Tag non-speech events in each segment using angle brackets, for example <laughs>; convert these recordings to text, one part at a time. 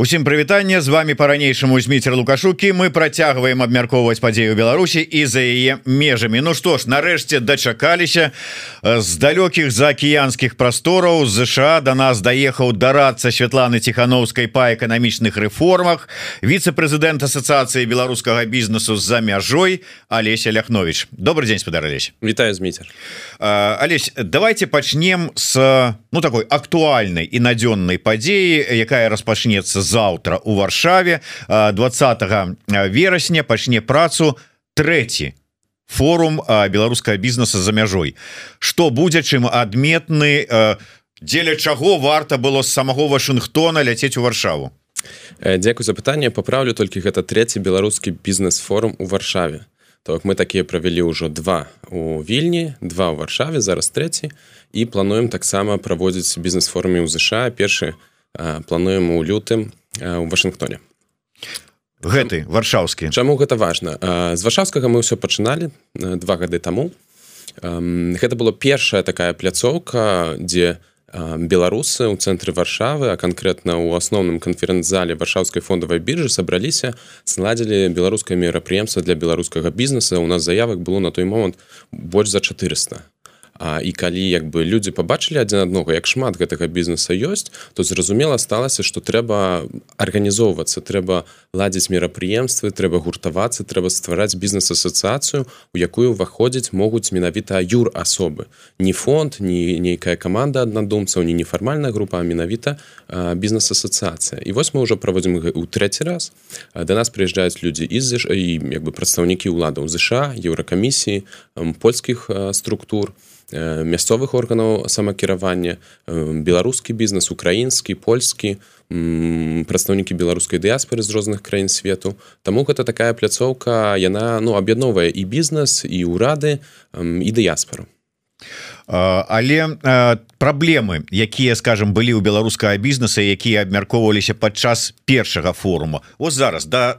Усім прывітанне. З вами по-ранейшаму зміцер лукашукі. Мы працягваем абмяркоўваць падзею Беларусі і за яе межамі. Ну што ж нарэшце дачакаліся з далёкіх заакіянскіх прастораў. ЗША до нас даехаў дарацца Святланы ціхановскай па эканамічных рэформах віцэ-прэзідэнт асацыяцыі беларускага бізнесу з-за мяжой Алеся ляхнович добрый день спадарались Вітаю зміцер. Алесь давайте пачнем с ну такой актуальнай і надзённай падзеі якая распачнецца заўтра у варшаве 20 верасня пачне працу трэці форум беларускага бізнеса за мяжой. Что будзе чым адметны дзеля чаго варта было з самого Вашынгтона ляцець у варшаву? Дзякуй за пытанне. Паправлю толькі гэта трэці беларускі бізнес-форум у варшаве. Так мы такія правялі ўжо два у вільні два ў варшаве зараз трэці. І плануем таксама праводзіць бізнес-форуме ў ЗША. Першы плануем у лютым у Вашынгтоне гэты варшаўскі. Чаму гэта важна? З варшаўскага мы ўсё пачыналі два гады таму. Гэта было першая такая пляцоўка дзе беларусы ў цэнтры варшавы а канкрэтна ў асноўным канферэнц-зале варшаўскай фондавай біржы сабраліся сладзілі беларускае мерапрыемства для беларускага бізнеса. У нас заявак было на той момант больш за 400 А, і калі як бы людзі побачылі адзін аднога як шмат гэтага бізнеса ёсць то зразумела сталася что трэба арганізоўвацца трэба ладзіць мерапрыемствы трэба гуртавацца трэба ствараць бізнес-асацыяцыю у якую ўваходзіць могуць менавіта юр асобы не фонд не нейкая каманда аднадумцаў не нефармальная група менавіта бізнес-асацыяцыя і вось мы ўжо праводзім у трэці раз. Да нас прыязджаюць людзі і і як бы прадстаўнікі ўладаў ЗША еўракамісіі польскіх структур. і мясцовых органаў самакіравання беларускі бізнес украінскі польскі прадстаўнікі беларускай дыяспоры з розных краін свету. Таму гэта такая пляцоўка яна ну аб'ядновая і бізнес і ўрады і дыяспору але праблемы якія скажем былі ў беларускага бізнеса якія абмяркоўваліся падчас першага форума. Вот зараз да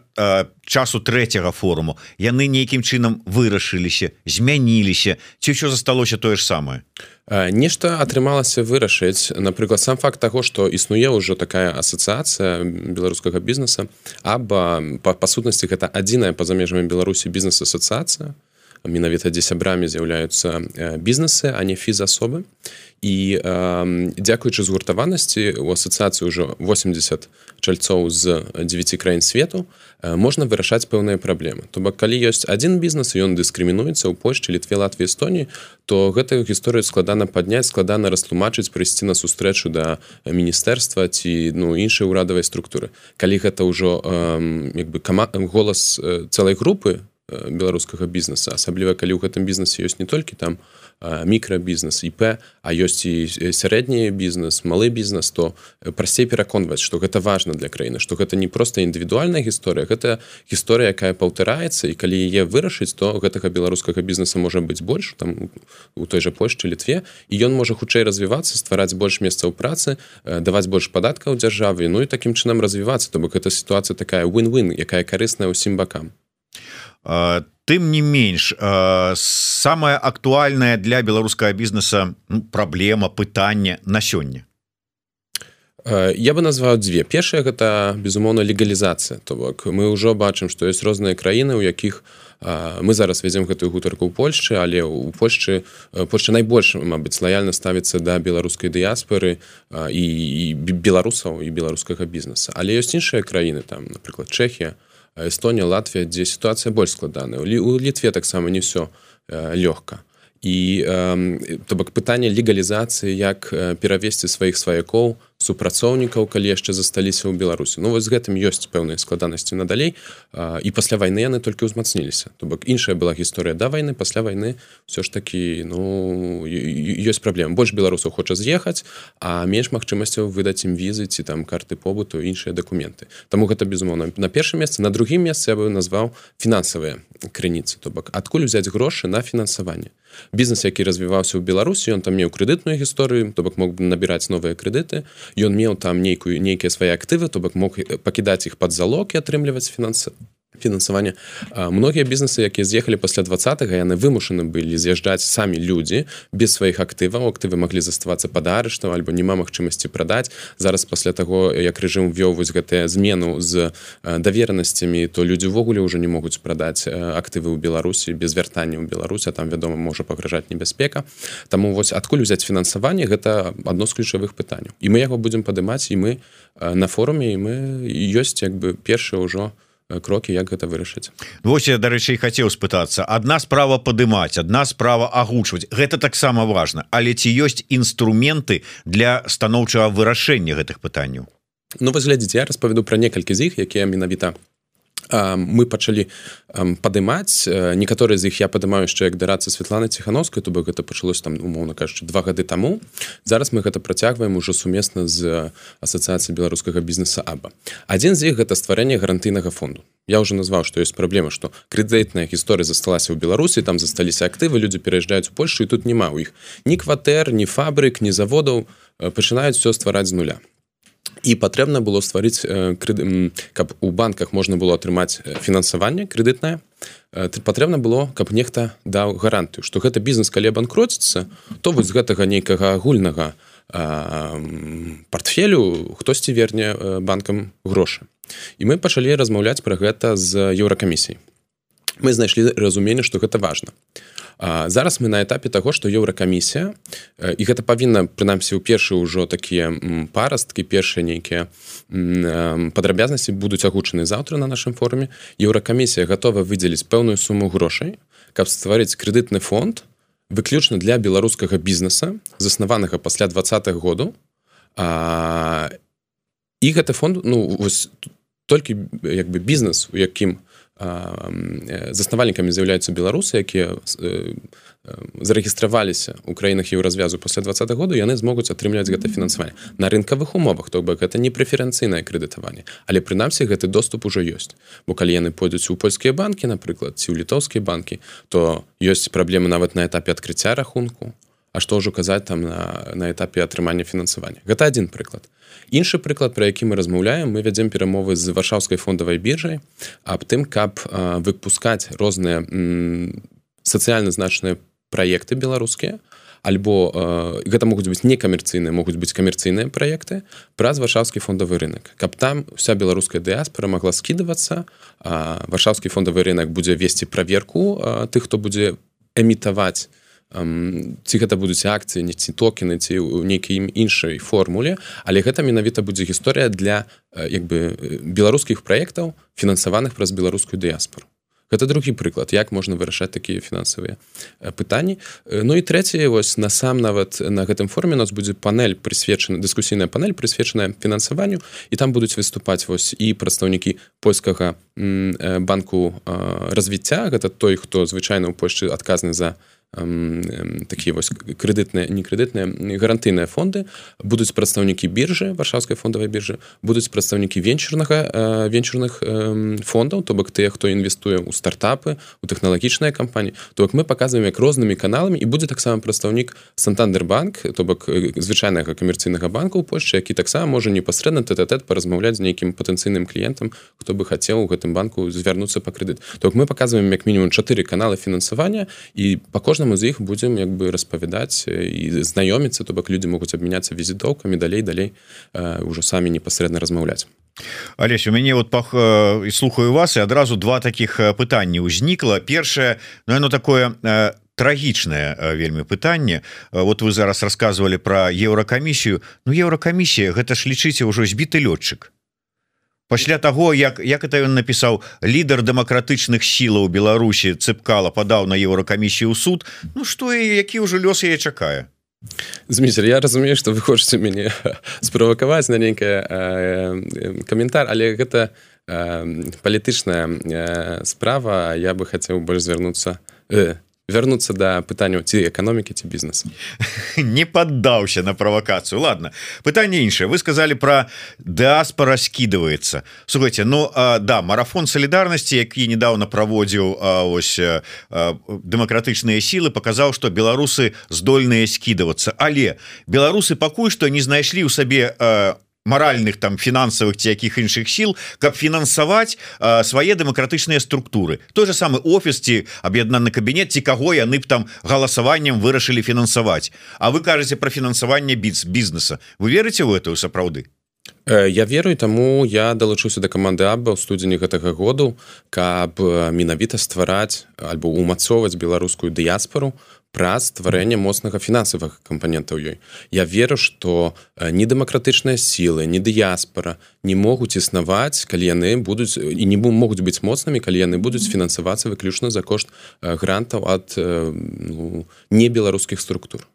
часу трэцяга форуму яны нейкім чынам вырашыліся змяніліся. Ці ўсё засталося тое ж самае? Нешта атрымалася вырашыць. Напрыклад сам факт таго што існуе ўжо такая асацыяцыя беларускага бізнеса або па, па сутнасці гэта адзіная па-за межамі беларусі бізнес-асацыяцыя менавіта дзе сябрамі з'яўляюцца бізнесы а не фізасобы і э, дзякуючы згуртаванасці у асацыяцыі ўжо 80 чальцоў з 9 краін свету э, можна вырашаць пэўныя праблемы то бок калі ёсць адзін бізнес ён дыскрымінуецца ў польшчы літве латві эстоніі то гэтую гісторыю складана падняць складана растлумачыць прыйсці на сустрэчу да міністэрства ці ну іншай урадавай структуры калі гэта ўжо э, як бы кама голас э, цэлай групы беларускага бізнеса асабліва калі ў гэтым бізнесе ёсць не толькі там мікрабізнес іп а ёсць і сярэдні бізнес малы бізнес то прасцей пераконваць што гэта важна для краіны што гэта не проста індывідуальная гісторыя гэта гісторыя якая паўтараецца і калі яе вырашыць то гэтага беларускага бізнеса можа быць больш там у той жа польшчы літве і ён можа хутчэй развівацца ствараць больш месцаў працы даваць больш падаткаў дзяржавы ну і такім чынам развівацца то бок гэта сітуацыя такая win-win якая карысная ўсім бакам тым не менш самое актуальное для беларускага бізнеса ну, праблема пытання на сёння я бы назваў дзве першая гэта безумоўна легалізацыя то бок мы ўжо бачым што ёсць розныя краіны у якіх мы зараз вядзем гэтую гутарку ў Польшчы але у Польшчы Польшча найбольш Мабыць лаяльна ставіцца да беларускай дыяспоры і, і беларусаў і беларускага бізнеса. Але ёсць іншыя краіны там напрыклад Чэхія Эстонія Латвія дзе сітуацыя больш складаная у літве таксама не все лёгка і то бок пытанне легалізацыі як перавесці сваіх сваякоў супрацоўнікаў калі яшчэ засталіся ў беларусі. Ну вось з гэтым ёсць пэўныя складанасці надалей. І пасля вайны яны толькі ўзмацніліся. То бок іншая была гісторыя да вайны пасля вайны все ж такі ну ёсць праблем больш беларусаў хоча з'ехаць а менш магчымасцяў выдаць ім візы ці там карты побыту іншыя дакументы. Таму гэта безумоўна на першым месцы. На другім месцы я бы назваў фінансавыя крыніцы. То бок адкуль узяць грошы на фінансаванне? Бізнес які развіваўся ў беларусі ён там меў крэдытную гісторыю то бок мог бы набіраць новыя крэдыты ён меў там нейкую нейкія свае актывы то бок мог пакідаць іх под залог і атрымліваць фінансы фінансавання многія бізнесы якія з'ехалі пасля два яны вымушаны былі з'язджаць самі людзі без сваіх актываў актывы маглі заставацца пад арыштам альбо няма магчымасці прадаць. Зараз пасля таго як рэжым ввёў вось гэтыя змену з даверанасцямі то людзі ўвогуле ўжо не могуць прадаць актывы ў беларусі без вяртання ў беларуся там вядома можа пагражаць небяспека. Таму вось адкуль узяць фінансаванне гэта адно з ключавых пытанняў. І мы яго будзем падымаць і мы на форуме і мы ёсць як бы першыя ўжо у крокі як гэта вырашыць. Вось я дарэчы хацеў спытацца. Адна справа падымаць адна справа агучваць. Гэта таксама важна. Але ці ёсць інструменты для станоўчага вырашэння гэтых пытанняў? Ну вы глядзіце я распавяду пра некалькі з іх якія менавіта мы пачалі падымаць. Некаторыя з іх я падымаю яшчэ як дарацца Святланы ціхановскай то бок гэта пачалось там умоўна кажучы два гады таму. Зараз мы гэта працягваем ужо сумесна з асацыяцыяй беларускага бізнеса аба. Адзін з іх гэта стварэнне гарантыйнага фонду. Я уже назваў што ёсць праблема што крэдытная гісторыя засталася ў беларусі там засталіся актывы людзі пераязджаюць у Польшу і тут няма ў іх. Ні кватэр ні фабрык ні заводаў пачынаюць все ствараць з нуля і патрэбна было стварыць крыды каб у банках можна было атрымаць фінансаванне крэдытнае патрэбна было каб нехта даў гарантыю што гэта бізнес калі банкроціцца то вось гэтага нейкага агульнага портфелю хтосьці верне банкам грошы. І мы пачалі размаўляць пра гэта з еўракамісій мы знайшлі разуменне што гэта важна. Зараз мы на этапе таго што еўракамісія і гэта павінна прынамсі ў першы ўжо такія парасткі першыя нейкія падрабязнасці будуць агучаны заўтра на нашым форуме. Еўракамісія гатова выдзеліць пэўную суму грошай каб стварыць крэдытны фонд выключна для беларускага бізнеса заснаванага пасля двадцатых году. А, і гэты фонд ну вось толькі як бы бізнес у якім у заснавальнікамі з'яўляюцца беларусы якія зарэгістраваліся ў краінах еўразвязу пасля два -го году яны змогуць атрымліваць гэта фінансаванне на рынкавых умовах то бок гэта не прэферэнцыйнае крэдытаванне але прынамсі гэты доступ ужо ёсць бо калі яны пойдуць у польскія банкі напрыклад ці ў літоўскія банкі то ёсць праблемы нават на этапе адкрыцця рахунку. А што ўжо казаць там на, на этапе атрымання фінансавання гэта один прыклад іншы прыклад про які мы размаўляем мы вядзем перамовы з варшаўскай фондавай біржай аб тым каб выпускаць розныя сацыяльна значныя праекты беларускія альбо э, гэта могуць быць некамерцыйныя могуць быць камерцыйныя праекты праз варшаўскі фондавы рынок каб там вся беларуская дыаспора могла скідывацца варшаўскі фондавы рынок будзе весці праверку тых хто будзе эмітаваць ці гэта будуць акцыі не ці токены ці ў нейкім іншай формуле. Але гэта менавіта будзе гісторыя для як бы беларускіх праектаў фінансаваных праз беларускую дыяспору. Гэта другі прыклад як можна вырашаць такія фінансавыя пытанні. Ну і трэцяе вось насам нават на гэтым форме нас будзе панель прысвечана дыскусійная панель прысвечаная фінансаванню і там будуць выступаць вось і прадстаўнікі польскага банку развіцця. Гэта той хто звычайна ў Польшчы адказны за такія вось крэдытныя не крэдытныя гарантыйныя фонды. Будуць прадстаўнікі біржы варшаўскай фондавай біржы будуць прадстаўнікі венчурнага венчурных фондаў то бок тыя хто інвестуе ў стартапы у тэхналагічныя кампаніі. То бок мы паказваем як рознымі каналамі і будзе таксама прадстаўнік сантандербанк то бок звычайнага камерцыйнага банка ў Польшчы які таксама можа непасрэдна тэтэт паразмаўляць з нейкім патэнцыйным кліентам хто бы хацеў у гэтым банку звярнуцца па крэдыт. То мы паказваем як мінімум чатыры каналы фінансавання і па кожнаму кожнаму з іх будзем як бы распавядаць і знаёміцца то бок людзі могуць абмяняцца візітоўкамі далей далей ўжо самі непасрэдна размаўляць. Алесь у мяне вот пах і слухаю вас і адразу два таких пытанні ўзнікла. Першае но ну, оно такое трагічнае вельмі пытанне. Вот вы зараз рассказывалі про еўракамісію. Ну еўракамісія гэта ж лічыце ўжо збіты лётчык пасля того як як это ён напісаў лідар дэмакратычных сілаў Беларусі цыпкала падаў на еўракамісію суд. Ну что і які ўжо лёс яе чакае? Зміцер я разумею что вы хочетце мяне <laughs> справакаваць на нейкая э, каментар але гэта э, палітычная э, справа. Я бы хацеў больш звярнуцца э, вярнуцца да пытанняў ці эканомікі ці бізнесу. <laughs> Не поддаўся на правакацыю ладно пытанне іншае вы сказали про дыаспора скидывается. Слухайте Ну а, да марафон солідарнасці які недавно праводзіў ось дэмакратычныя сілы показаў что беларусы здольныя скидываться. Але беларусы пакуль что не знайшлі ў сабе маральных там фінансавых ці якіх іншых сіл каб фінансаваць свае дэмакратычныя структуры. Той же самы офіс ці аб'яднаны кабінет ці каго яны б там галасаваннем вырашылі фінансаваць А вы кажаце про фінансаванне біц бізнеса вы верыце в эту сапраўды? Я верую таму я далучуся да каманды Аба ў студзені гэтага году каб менавіта ствараць альбо умацоўваць беларускую дыяспору праз стварэнне моцнага фінансавых кампанентаў ёй. Я веру што не дэмакратычныя сілы не дыяспора не могуць існаваць калі яны будуць і не могуць быць моцнымі калі яны будуць фінансавацца выключна за кошт грантаў ад ну, не беларускіх структур.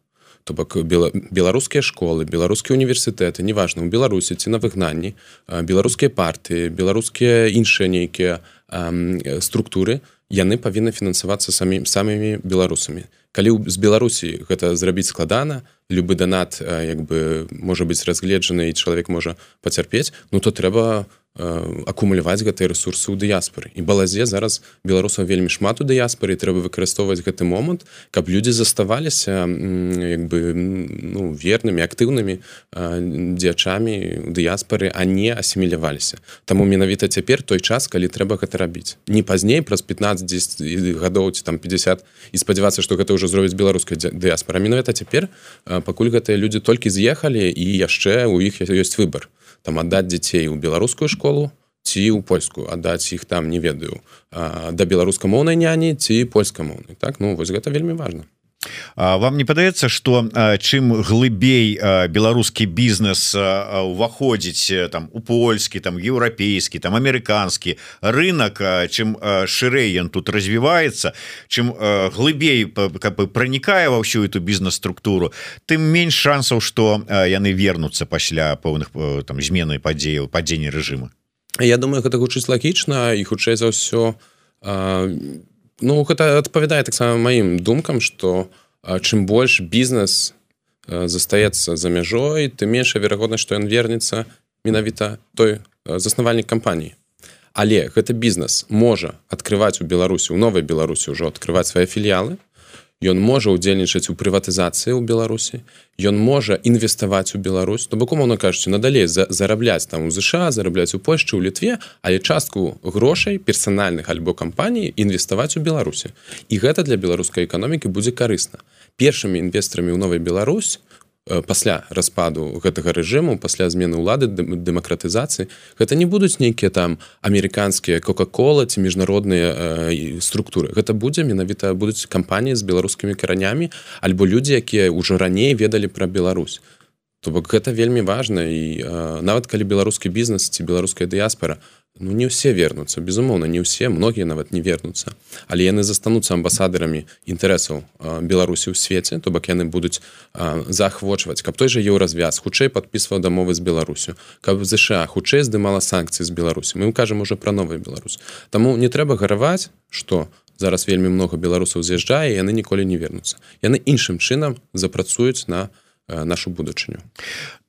То бок беларускія школы беларускія універсітэты неважна у беларусі ці на выгнанні беларускія партыі беларускія іншыя нейкія структуры яны павінны фінансавацца самі самымі беларусамі. Калі з беларусі гэта зрабіць складана любы данат як бы можа быць разгледжаны і чалавек можа пацярпець ну то трэба акумуляваць гэтыя ресурсы ў дыяспоры і балазе зараз беларусаў вельмі шмат у дыяспоры трэба выкарыстоўваць гэты момант каб людзі заставаліся як бы ну, вернымі актыўнымі дзячамі дыяспоры а не асіміляваліся Таму менавіта цяпер той час калі трэба гэта рабіць не пазней праз 15 гадоў ці там 50 і спадзявацца што гэта ўжо зробіць беларуская дыяспора менавіта цяпер пакуль гэтыя людзі толькі з'ехалі і яшчэ у іх ёсць выбор там аддаць дзяцей у беларускую школу ці ў польскую аддаць іх там не ведаю да беларускамоўнай няні ці польскамоўнай так ну вось гэта вельмі важно вам не падаецца что чым глыбей беларускі бізнес уваходзіць там у польскі там еўрапейскі там амерыканскі рынок чым шырэй ён тут развіваецца чым глыбей каб бы пранікае ва ўсю эту бізнес-структуру тым менш шансаў что яны вернуцца пасля пэўных там змены падзеяў падзення рэжыма. Я думаю гэта гучыць лагічна і хутчэй за ўсё Ну гэта адпавядае таксама маім думкам што чым больш бізнес застаецца за мяжой ты меншая верагоднасць што ён вернецца менавіта той заснавальнік кампаніі але гэты бізнес можа открываць у беларусі у новай беларусі ўжо открываць свае філіялы ён можа удзельнічаць у прыватызацыі ў беларусі ён можа інвеставаць у Беларусь. То бок умоўна кажучы надалей за зарабляць там у ЗША зарабляць у Польшчы ў літве але частку грошай персанальных альбо кампаній інвеставаць у беларусі. І гэта для беларускай эканомікі будзе карысна. Першымі інвестарамі ў новай Беларусь пасля распаду гэтага рэжыму пасля змены ўлады дэмакратызацыі гэта не будуць нейкія там амерыканскія кока-кола ці міжнародныя э, структуры. Гэта будзе менавіта будуць кампаніі з беларускімі каранямі альбо людзі якія ўжо раней ведалі пра Беларусь то бок гэта вельмі важна. І э, нават калі беларускі бізнес ці беларуская дыяспора Ну, не ўсе вернуцца. Безумоўна не ўсе многія нават не вернуцца. Але яны застануцца амбасадарамі інтарэсаў беларусі ў свеце то бок яны будуць заахвочваць каб той жа еўразвяз хутчэй подпісваў дамовы з беларусю каб ЗША хутчэй здымала санкцыі з беларусі. Мы кажам уже пра новый Беларусь Таму не трэба гараваць что зараз вельмі много беларусаў з'язджае яны ніколі не вернуцца. Яны іншым чынам запрацуюць на на Э, нашу будучыню.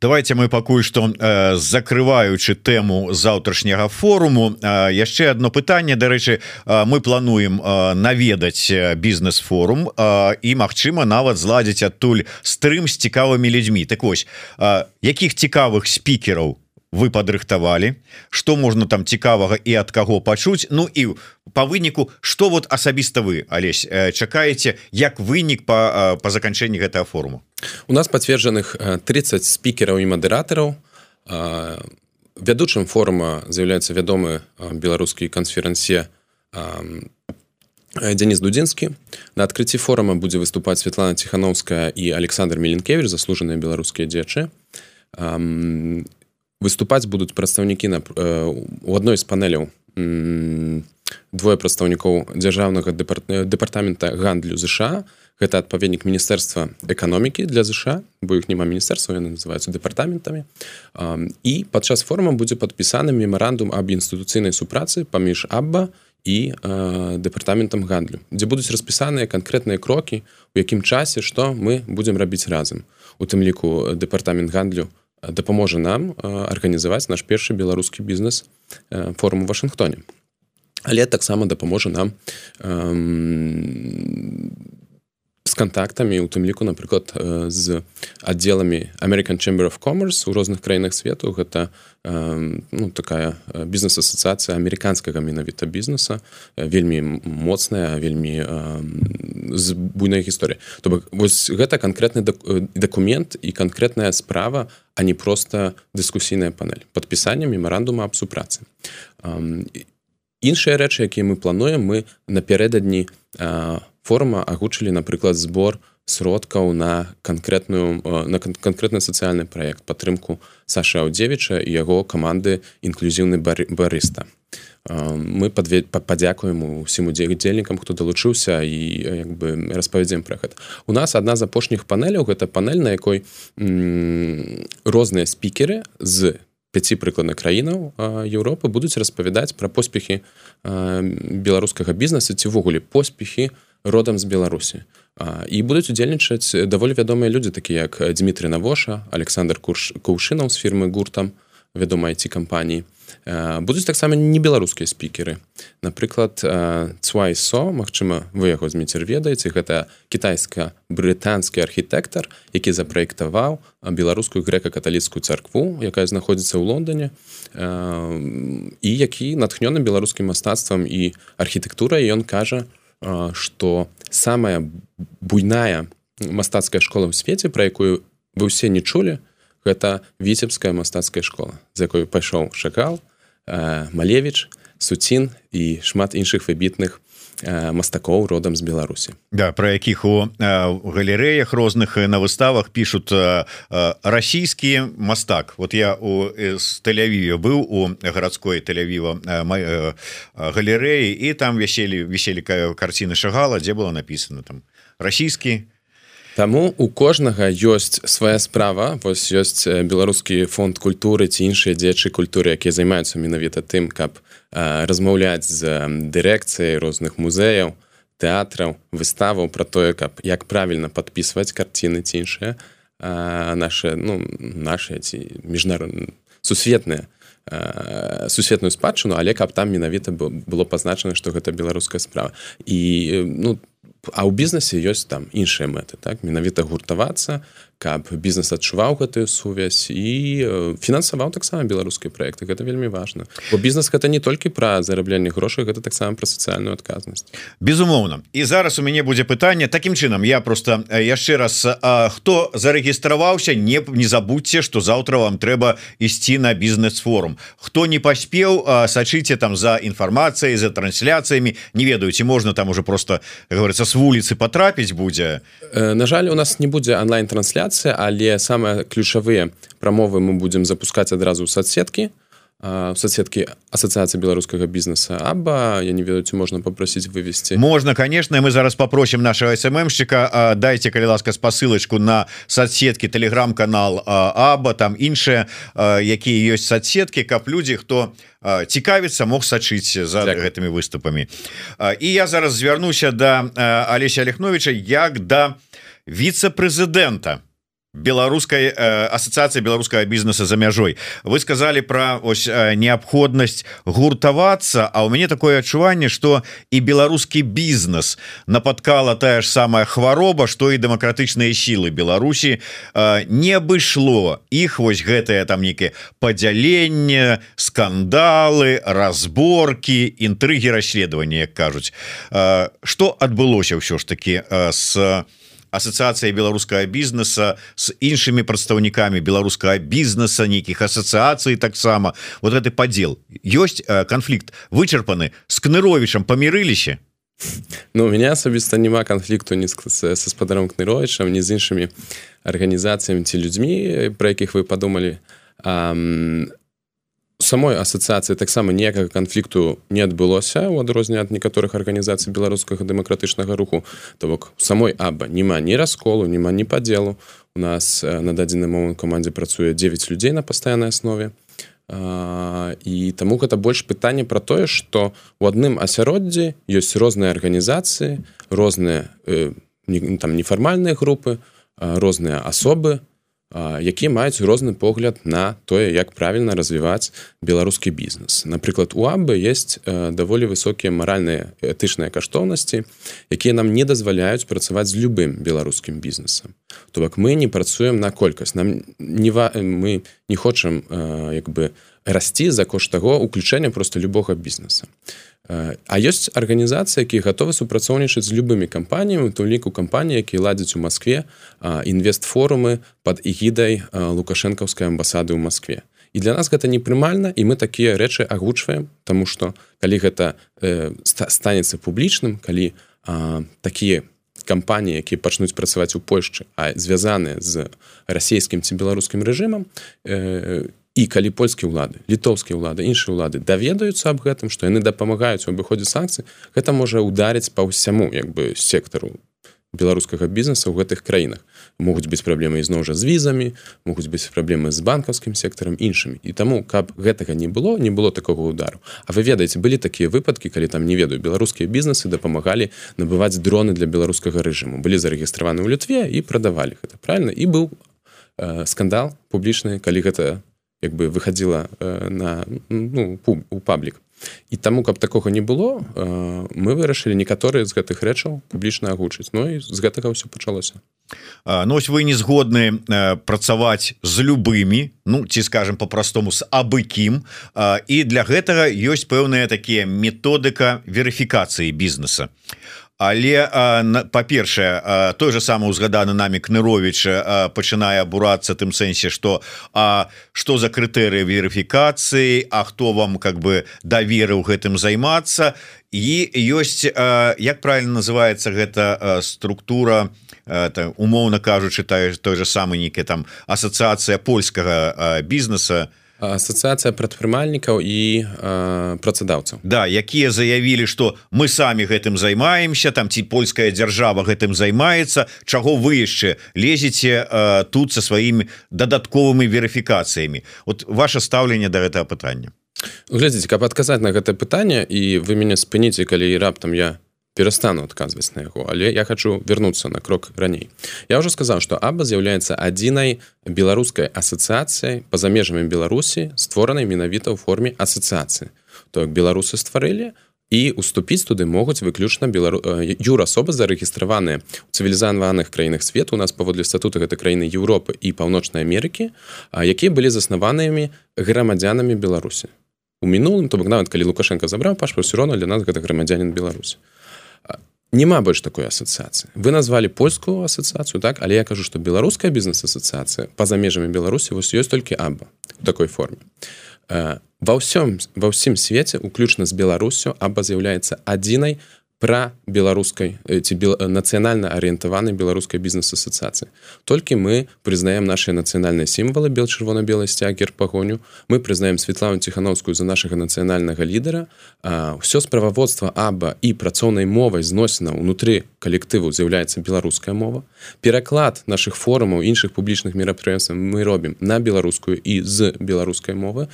Давайте мы пакуль что э, закрываючы тэму заўтрашняга форуму э, яшчэ одно пытанне. Дарэчы э, мы плануем э, наведаць бізнес-форум э, і Мачыма нават зладзіць адтуль стрым з цікавымі людзьмі. Так вось э, якіх цікавых спікераў вы падрыхтавалі что можна там цікавага і ад каго пачуць. Ну і по выніку что вот асабіста вы Алесь чакаеце як вынік по по заканчэнні гэтага форуму у нас пацверджаных 30 спікераў і мадэратараў. Вядучым форума з'яўляецца вядомы беларускі кансферэнсе Дзяніс дудзінскі. На адкрыцці форума будзе выступаць Святлана ціхановская і Александр меленкевич заслужаныя беларускія дзечы выступаць будуць прадстаўнікі на у адной з панеляў двое прадстаўнікоў дзяржаўнага дэпартамента гандлю ЗША гэта адпаведнік міністэрства эканомікі для ЗША бо іх няма міністэрства яны называюцца дэпартаментамі і падчас форума будзе падпісаны мемарандум аб інстытуцыйнай супрацы паміж абба і дэпартаментам гандлю дзе будуць распісаныя канкрэтныя крокі у якім часе што мы будзем рабіць разам. У тым ліку дэпартамент гандлю дапаможа нам арганізаваць наш першы беларускі бізнес форум у Вашынгтоне але таксама дапаможа нам контактамі у тым ліку напрыклад з аддзеламі American Chamber of Commerce у розных краінах свету гэта ну, такая бізнес-асацыяцыя амерыканскага менавіта бізнеса вельмі моцная вельмі з буйной гісторыі то бок вось гэта канкрэтны дакумент і канкрэтная справа а не просто дыскусійная панель. Падпісання мемарандума аб супрацы іншыя рэчы якія мы плануем мы напярэдадні форума агучылі напрыклад збор сродкаў на канкрэтную на канкрэтны сацыяльны праект падтрымку Саша Аўдзевіча і яго каманды інклюзіўны барыста мы падве падзякуем усім удзельнікам хто далучыўся і як бы распавядзем пра гэта. У нас адна з апошніх панеляў гэта панель на якой розныя спікеры з пяці прыкладна краінаў Еўропы будуць распавядаць пра поспехі беларускага бізнесу ці ўвогуле поспехі родам з беларусі. І будуць удзельнічаць даволі вядомыя людзі такі як Дмітрий навоша Александр курш каўшынаў з фірмы гуртам вядомай ці кампаніі будуць таксама не беларускія спікеры. Напрыклад цвайсо Мачыма вы яго зміцер ведаеце гэта кітайска брытанскі архітэктар які запраектаваў беларускую грэка-каталіцкую царкву якая знаходзіцца ў Лондоне і які натхнёны беларускім мастацтвам і архітэктурай. Ён кажа што самая буйная мастацкая школа ў свеце пра якую вы ўсе не чулі гэта віцебская мастацкая школа з якой пайшоў шакал малевич суцін і шмат іншых выбітных мастакоў родам з беларусі. Да про якіх у галерэях розных на выставах пишут расійскі мастак. Вот я у з тэлявіве быў у гарадской тэлявіва галерэі і там вяселі віселі карціны шагала дзе было написано там расійскі Таму у кожнага ёсць свая справа. Вось ёсць беларускі фонд культуры ці іншыя дзечы культуры якія займаюцца менавіта тым каб размаўляць з дырэкцыяй розных музеяў тэатраў выставаў пра тое каб як правільна падпісваць карціны ці іншыя наши ну наши ці міжнародны сусветныя сусветную спадчыну але каб там менавіта было пазначана што гэта беларуская справа. І ну а ў бізнесе ёсць там іншыя мэты так? Менавіта гуртавацца каб бізнес адчуваў гэтую сувязь і фінансаваў таксама беларускія проекты гэта вельмі важна. Бо бізнес гэта не толькі пра зарабленне грошай гэта таксама пра сацыяльную адказнасць. Безумоўна. І зараз у мяне будзе пытанне такім чынам. Я просто яшчэ раз а, хто зарэгістраваўся не не забудьте что заўтра вам трэба ісці на бізнес-форум. Хто не паспеў сачыце там за інфармацыяй за трансляцыямі. Не ведаюце можна там уже просто говорится с вуліцы потрапіць будзе. На жаль у нас не будзе онлайн-трансляцыя трансляцыя але самыя ключавыя прамовы мы будзем запускаць адразу соцсеткі. Соцсеткі асацыяцыі беларускага бізнеса аба я не ведаю ці можна попросіць вывесці. Можна конечно мы зараз попросім нашего сммщика дайте калі ласка спасылочку на соцсеткі телеграм-канал аба там іншыя якія ёсць соцсеткі каб людзі хто цікавіцца мог сачыць за так. гэтымі выступамі. І я зараз звярнуся до да Алеся Алехновича як да віце-прэзідэнта беларускай э, асацыяцыі беларускага бізнеса за мяжой. Вы сказали про ось э, неабходнасць гуртавацца А у мяне такое адчуванне что і беларускі бізнес нападкала тая ж самая хвароба что і дэмакратычныя сілы Беларусі. Э, не абышло іх вось гэтае там нейкі падзяленне скандалы разборки інтрыгі расследавання кажуць. Что адбылося ўсё ж таки с асацыяцыя беларускага бізнеса з іншымі прадстаўнікамі беларускага бізнеса нейкіх асацыяцый таксама вот гэты падзел ёсць канфлікт вычарпаны с кныровичам памірыліся Ну у меня асабіста няма канфлікту ні са спадаром кныровичам ні з іншымі арганізацыямі ці людзьмі пра якіх вы падумалі самой асацыяцыі таксама ніякага канфлікту не адбылося у адрозне ад некаторых арганізацый беларускага дэмакратычнага руху. То бок самой аба няма ні расколу няма ні падзелу у нас на дадзены момант камандзе працуе 9 людзей на пастаяннай аснове а, і таму гэта больш пытанне пра тое што у адным асяроддзі ёсць розныя арганізацыі розныя э, не, там нефармальныя групы розныя асобы якія маюць розны погляд на тое як правільна развіваць беларускі бізнес. Напрыклад у абы есть даволі высокія маральныя этычныя каштоўнасці якія нам не дазваляюць працаваць з любым беларускім бізнесам то бок мы не працуем на колькасць нам не ва мы не хочам як бы расці за кошт таго уключэння просто любога бізнеса А ёсць арганізацыі, якія гатовы супрацоўнічаць з любымі кампаніямі, то ліку кампаніі, які ладзяць у Маскве інвестфорумы пад ігідай лукашэнкаўскай амбасады ў Маскве. І для нас гэта непрымальна і мы такія рэчы агучваем, Таму што калі гэта э, станецца публічным, калі э, такія кампаніі, якія пачнуць працаваць у Польшчы, а звязаныя з расійскім ці беларускім рэжымам, э, і калі польскія ўлады літоўскія ўлады іншыя ўлады даведаюцца аб гэтым што яны дапамагаюць у абыходзе санкцый гэта можа ударыць па ўсяму як бы сектару беларускага бізнеса ў гэтых краінах. Могуць быць праблемы ізноў жа з візамі могуць быць праблемы з банкаўскім сектарам іншымі. І таму каб гэтага не было не было такого удару А вы ведаеце былі такія выпадкі калі там не ведаю беларускія бізнесы дапамагалі набываць дроны для беларускага рэжыму. Былі зарэгістраваны ў лютве і прадавалі гэта правильно і быў э, скандал публічны калі гэта як бы выходила э, на ну, у паблік. І таму каб такога не было э, мы вырашылі некаторыя з гэтых рэчаў публічна агучыць. Ну і з гэтага ўсё пачалося. Ноось вы не згодны э, працаваць з любымі Ну ці скажем по-простому з абыкім і для гэтага ёсць пэўная такія методыка верыфікацыі бізнеса але па-першае той же самы узгаданы нами кнырович пачынае абурацца тым сэнсе что А что за крытэрыі верыфікацыі А хто вам как бы даверыў гэтым займацца. І ёсць як правильно называется гэта структура умоўна кажучы той же самы нейкі там асацыяцыя польскага бізнеса. то асацыяцыя прадпрымальнікаў і працадаўцаў. Да якія заявілі что мы самі гэтым займаемся там ці польская дзяржава гэтым займаецца чаго вы яшчэ лезеце тут со сваімі дадатковымі верыфікацыямі? Вот ваше стаўленне до гэтага пытання. Глядзіце каб адказаць на гэта пытанне і вы мяне спыніце калі раптам я перастану адказваць на яго але я хочу вернуться на крок раней. Я уже сказаў что аба з'яўляецца адзінай беларускай асацыяцыяй па-за межамі беларусі створанай менавіта ў форме асацыяцыі то як беларусы стварылі і уступіць туды могуць выключна белару юрасоба зарэгістраваныя у цывілізаваных краінах свету у нас паводле статута гэта краіны Еўропы і паўночнай Амерыкі якія былі заснаванымі грамадзянамі беларусі у мінулым то бок нават калі лукашенко забраў пашпарт все роўно для нас гэта грамадзянин беларусі няма больш такой асацыяцыі вы назвалі польскую асацыяцыю так? Але я кажу что беларуская бізнес-асацыяцыя па-за межамі беларусі вось ёсць толькі аба такой форме. Ва ўсём ва ўсім свеце уключна з беларусю аба з'яўляецца адзінай пра беларускай ці бел, нацыянальна арыентаванай беларускай бізнес-асацыяцыі. Толькі мы прызнаем наши нацыянальныя сімвалы бел чырвона-белай сцягер пагоню мы прызнаем Светлану ціхановскую за нашага нацыянальнага лідара. Ўсё справаводства аба і працоўнай мовай зносіна ўнутры калектыву з'яўляецца беларуская мова. Пераклад наших форумаў іншых публічных мерапрыемстваў мы робім на беларускую і з беларускай мовы.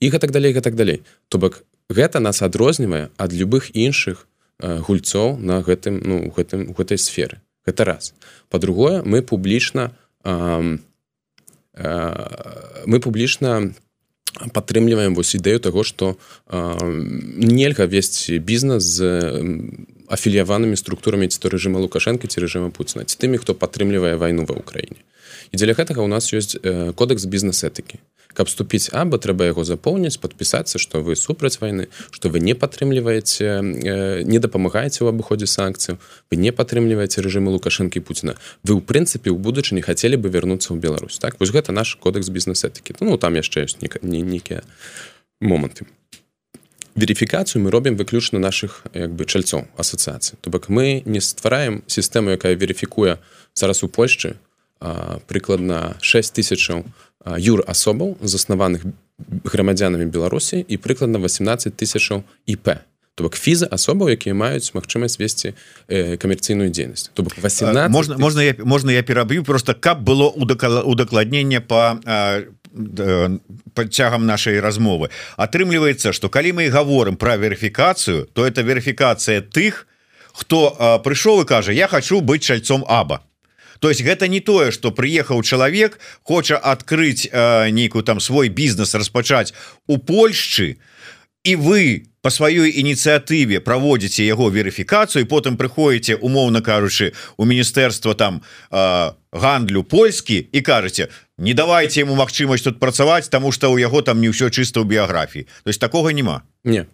І гэтак далей гэтак далей. То бок гэта нас адрознівае ад любых іншых гульцоў на гэтым ну гэтым у гэтай сферы. Гэта раз. По-другое мы публічна мы публічна падтрымліваем вось ідэю того что нельга весці бізнес з афіліяванымі структурамі ці то рэжыма лукашэнкі ці рэжыма пуціна ці тымі хто падтрымлівае вайну ва ўкраіне. І дзеля гэтага у нас ёсць кодекс бізнес-этыкі каб вступіць або трэба яго запоўніць подпісацца что вы супраць войны что вы не падтрымліваеце э, не дапамагаеце ў абыходзе санкцыяў вы не падтрымліваеце рэжымы лукашэнкі Пуціна. Вы ў прынцыпе ў будучыні хацелі бы вярнуцца ў Беларусь так? Вось гэта наш кодекс бізнес-этыкі. Ну там яшчэ ёсць нейкія моманты. Верыфікацыю мы робім выключна наших як бы чальцоў асацыяцыі то бок мы не ствараем сістэму якая верыфікуе зараз у Польшчы прыкладна 6 тысячаў юр асобаў заснаваных грамадзянамі беларусі і прыкладна 18 тысячаў іп то бок фіза асобаў якія маюць магчымасць весці э, камерцыйную дзейнасць. То бок 18 можна можна я можна я пераб'ю просто каб было удакладнення по подцягам нашай размовы. Атрымліваецца что калі мы гаворым про верыфікацыю то это верыфікацыя тых хто прыйшоў і кажа я хочу быць чальцом аба то есть гэта не тое что приехаў чалавек хоча открыть э, нейкую там свой бізнес распачаць у Польшчы і вы по сваёй ініцыятыве праводзіце яго верыфікацыю потым прыходзіце умоўна кажучы у міністэрства там э, гандлю польскі і кажаце не давайте ему магчымасць тут працаваць тому что у яго там не ўсё чыста ў біяграфіі то есть такого няма. Не.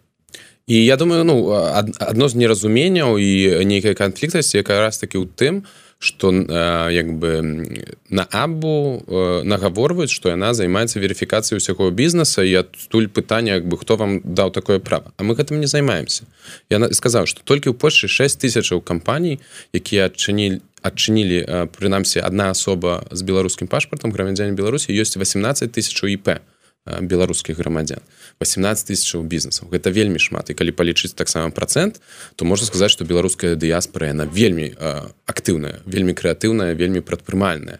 І я думаю ну адно з неразуменняў і нейкай канфліктасці яка раз таки ў тым як бы на абу нагаворваюць что яна займаецца верыфікацыяй усяго бізнеса і адтуль пытання як бы хто вам даў такое право а мы гэтым не займаемся. Я сказаў что толькі ў Польшы 6 тысячаў кампаній якія адчынілі адчынілі прынамсі одна асоба з беларускім пашпартам грамадзяне беларусі ёсць 18 тысяч іп беларускіх грамадзян 18 тысячаў бізнесаў гэта вельмі шмат. І калі палічыць таксама процент то можна сказаць что беларуская дыяспора яна вельмі актыўная вельмі крэатыўная вельмі прадпрымальная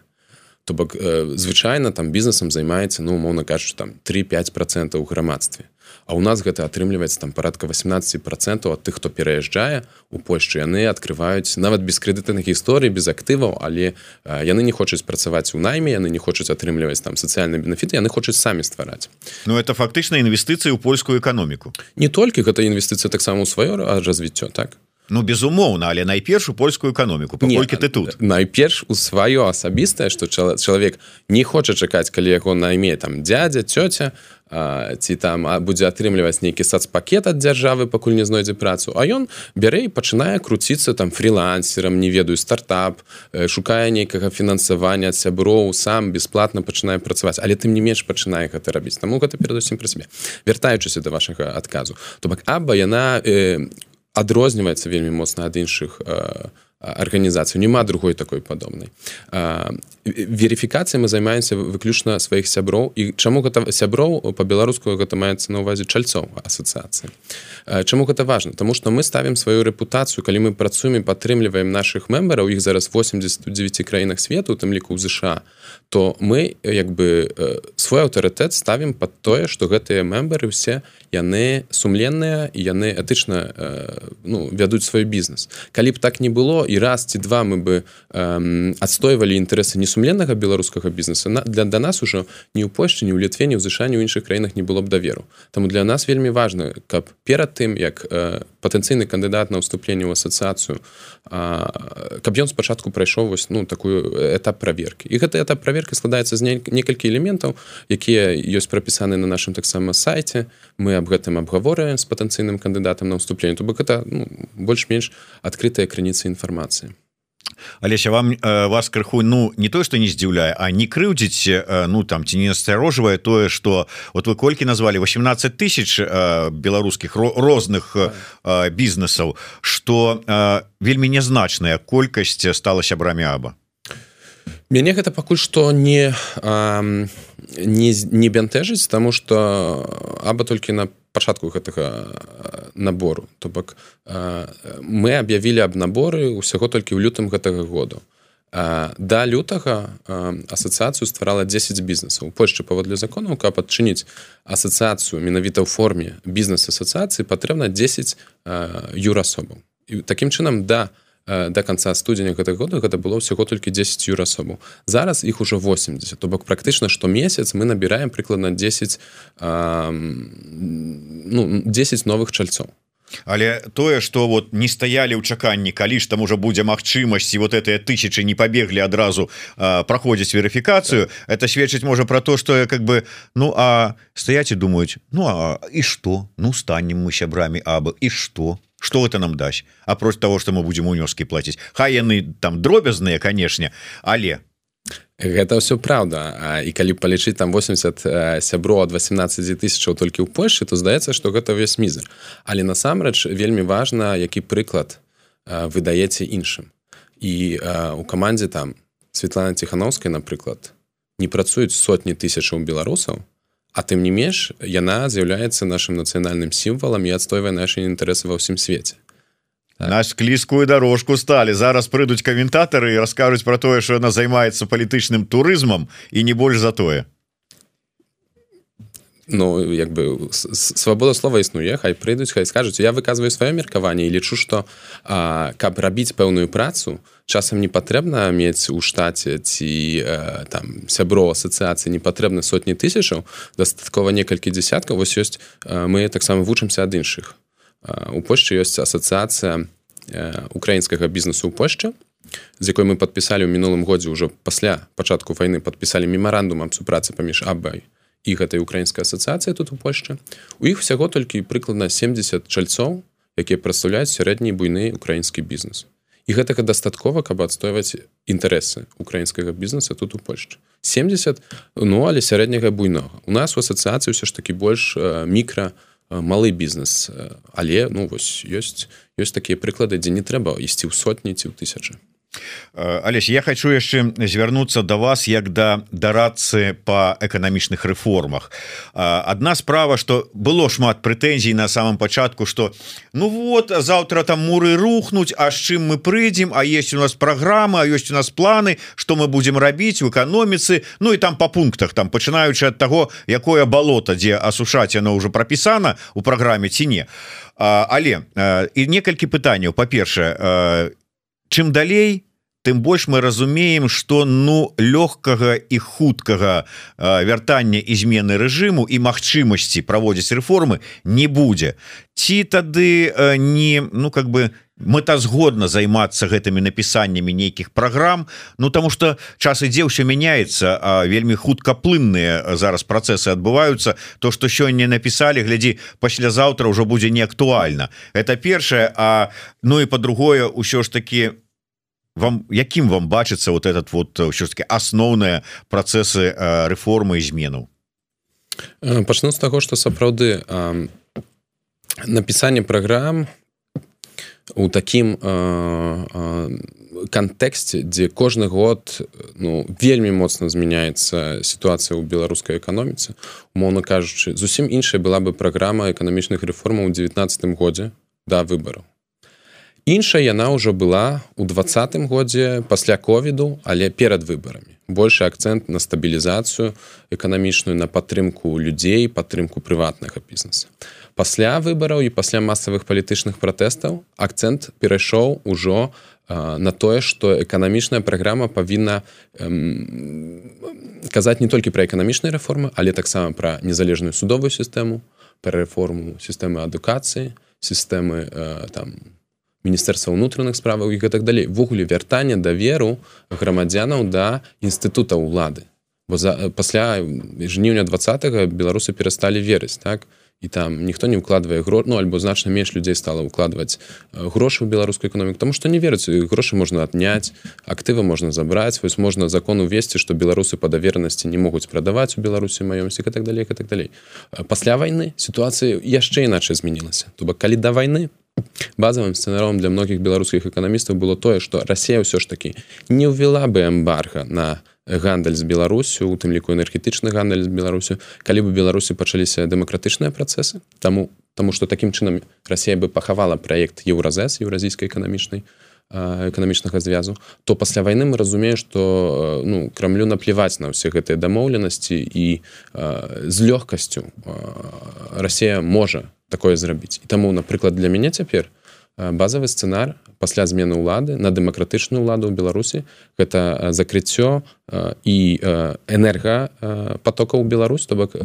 то бок звычайна там бізнесам займаецца ну умоўна кажучы там 3-5 процентаў грамадстве А у нас гэта атрымліваецца там парадка 18 процентаў ад тых хто пераязджае у Польшчы яны открываюць нават без крэдытных гісторый без актываў але яны не хочуць працаваць у найме яны не хочуць атрымліваць там сацыяльны бенефіты яны хочуць самі ствараць. Ну это фактычна інвестыцыі ў польскую эканоміку не толькі гэта інвестыцыя таксама ў сваё развіццё так Ну безумоўна але найперш у польскую эканоміку паколькі ты тут. найперш у сваё асабістае что чалавек не хоча чакаць калі яго найме там дядя цёця ці там будзе атрымліваць нейкі сацпакет ад дзяржавы пакуль не знойдзе працу. А ён бярэ і пачынае круціцца там фрилансерам не ведаю стартап шукае нейкага фінансавання сяброў сам бесплатно пачынае працаваць. Але тым не менш пачынае гэта рабіць. Таму гэта перадусім пра сябе. Вяртаючыся да вашага адказу то бок аба яна э, адрозніваецца вельмі моцна ад іншых арганізацыю няма другой такой падобнай. Верыфікацыя мы займаемся выключна сваіх сяброў. І чаму гэта сяброў по-беларуску гэта маецца на увазе чальцоў асацыяцыі. Чаму гэта важно тому что мы ставім сваю рэпутацыю калі мы працуем падтрымліваем наших мембараў іх зараз 89 краінах свету тым ліку ў ЗША то мы як бы свой аўтарытэт ставім под тое что гэтыя мембары все яны сумленныя і яны этычна ну, вядуць свой бізнес. Калі б так не было і раз ці два мы бы адстойвалі інтарэсы не сумленнага беларускага бізнеса на для да нас ужо не ў польшчы не ў літве не ў зышанні ў іншых краінах не было б даверу. Таму для нас вельмі важна каб перад тым як э, патэнцыйны кандыдат на ўступленне ў асацыяцыю каб ён спачатку прайшоў вось ну такую этап праверкі і гэта этап праверкі складаецца з некалькі элементаў якія ёсць прапісаны на нашым таксама сайте мы аб гэтым абгавораем з патэнцыйным кандыдатам на ўступленне то бок это ну, больш-менш адкрытая крыніца інфармацыі Алеся вам э, вас крыху ну не то что не здзіўляе а не крыўдзіць э, ну там ці не насцярожвае тое что вот вы колькі назвали 18 тысяч э, беларускіх розных бізнесаў что вельмі нязначная колькасць стала сябрамі аба мяне гэта пакуль что не не не бянтэжыць тому что аба толькі на пачатку гэтага набору. То бок мы аб'явілі аб наборы ўсяго толькі ў лютым гэтага году. Да лютага асацыяцыю стварала 10 бізнесаў у Польшчы паводле законаў каб адчыніць асацыяцыю менавіта ў форме бізнес-асацыяцыі патрэбна 10 юрасобаў. І такім чынам да у до конца студзеня гэтага года гэта было ўсяго толькі 10 юрасобаў зараз іх уже 80 то бок практычна што месяц мы набіраем прыкладна 10 а, ну 10 новых чальцоў. Але тое что вот не стаялі ў чаканні калі ж там уже будзе магчымасці вот этой тысячи не пабеглі адразу праходзіць верыфікацыю так. это сведчыць можа про то что как бы ну а стаять і думаюць ну а і что ну станем мы сябрамі абы і что что это нам дасць апроч того что мы будем унёскі платіць Хай яны там дробязныя канешне але. Гэта все правда. І калі палічыць там 80 сябро ад 18 тысячаў толькі ў Польшы то здаецца что гэта ўвесь мізер але насамрэч вельмі важна які прыклад вы даеце іншым. І у камандзе там Светлана ціхановская напрыклад не працуюць сотні тысячаў беларусаў А тым не менш яна з'яўляецца нашим нацыянальным сімвалам і адстойвае наши інтарэсы ва ўсім свеце. Так. наш кліскую дорожку сталі. Зараз прыйдуць каментатары і раскажуць про тое что яна займаецца палітычным турызмам і не больш за тое Ну як бы свабода слова існуе хай прыйдуць хай скажуць я выказваю сваё меркаванне і лічу што а, каб рабіць пэўную працу часам не патрэбна мець у штаце ці а, там сябро асацыяцыі не патрэбна сотні тысячаў дастаткова некалькі дзясяткаў вось ёсць а, мы таксама вучымся ад іншых у Польшчы ёсць асацыяцыя украінскага бізнесу ў Польшчы з якой мы падпісалі ў мінулым годзе ўжо пасля пачатку вайны падпісалі мемарандум аб супрацы паміж абай і гэтай украінская асацыяцыя тут у Польшчы. У іх усяго толькі прыкладна 70 чальцоў якія прадстаўляюць сярэдні буйны украінскі бізнес. І гэтага дастаткова каб адстойваць інтарэсы украінскага бізнеса тут у Польшчы. 70 ну але сярэдняга буйнога у нас у асацыяцыі ўсё ж такі больш мікра малы бізнес але ну вось ёсць ёсць такія прыклады дзе не трэба ісці ў сотні ці ў тысячы Алесь я хочу яшчэ звярнуцца до вас як да дарацы по эканамічных рэформах одна справа что было шмат прэтэнзій на самом пачатку что ну вот завтра там муры рухнуть А з чым мы прыйдзем А есть у нас программа ёсць у нас планы что мы будем рабіць в эканоміцы Ну і там по пунктах там пачынаючы от того якое балото дзе асушаць оно уже пропісана у праграме ці не. Але і некалькі пытанняў. Па-першае чым далей тым больш мы разумеем что ну лёгкага і хуткага вяртання і змены рэжыму і магчымасці праводзіць рэформы не будзе. Ці тады не ну как бы мэтазгодна займацца гэтымі напісаннямі нейкіх праграм Ну тому что час ідзе ўсё мяняецца вельмі хутка плынныя зараз працэсы адбываюцца. То что сёння напісалі глядзі паслязаўтра ўжо будзе не актуальна это першае А ну і по-другое ўсё ж таки у вам якім вам бачыцца вот этот вот все-таки асноўныя працэсы рэформы і зменаў? Пачну з таго что сапраўды напісанне праграм у такім кантэксце дзе кожны год ну вельмі моцна змяняецца сітуацыя ў беларускай эканоміцы. Умоўна кажучы зусім іншая была бы праграма эканамічных рэформаў у 19 годзе да выбараў іншая яна ўжо была у двадцатым годзе пасля ковіду але перад выбарамі. Большы акцэнт на стабілізацыю эканамічную на падтрымку людзей падтрымку прыватнага бізнеса. Пасля выбараў і пасля масавых палітычных пратэстаў акцэнт перайшоў ужо на тое што эканамічная праграма павінна казаць не толькі пра эканамічныя рэформы але таксама пра незалежную судовую сістэму пра рэформу сістэмы адукацыі сістэмы там у міністэрства ўнутраных справаў і гэтак далей. Ввогуле вяртання даверу грамадзянаў да інстытута ўлады. Бо за пасля жніўня два беларусы перасталі верыць так? І там ніхто не ўкладвае гро ну альбо значна менш людзей стала ўкладваць грошы ў беларускую эканоміку тому што не верыць грошы можна адняць актывы можна забраць вось можна закон увесці што беларусы па давернасці не могуць прадаваць у беларусі маёмсці так далей так далей. Пасля вайны сітуацыі яшчэ іначай змянілася. То бок калі да вайны базовым сцэнаром для многіх беларускіх эканамістаў было тое што Росія ўсё ж таки не ўвела бы эмбарга на гандаль з беларусю у тым ліку энергетычны гандаль з беларусю калі бы беларусі пачаліся дэмакратычныя працэсы. Таму таму што такім чынам Росія бы пахавала праект еўразэс еўразійскай эканамічнай эканамічнага звязу то пасля вайны мы разумеем что ну крамлю наплеваць на ўсе гэтыя дамоўленасці і з лёгкасцю Росія можа такое зрабіць і таму напрыклад для мяне цяпер базавы сцэнар пасля змены ўлады на дэмакратычную ўладу ў беларусі гэта закрыццё і энерга потока ў Беларусь то бок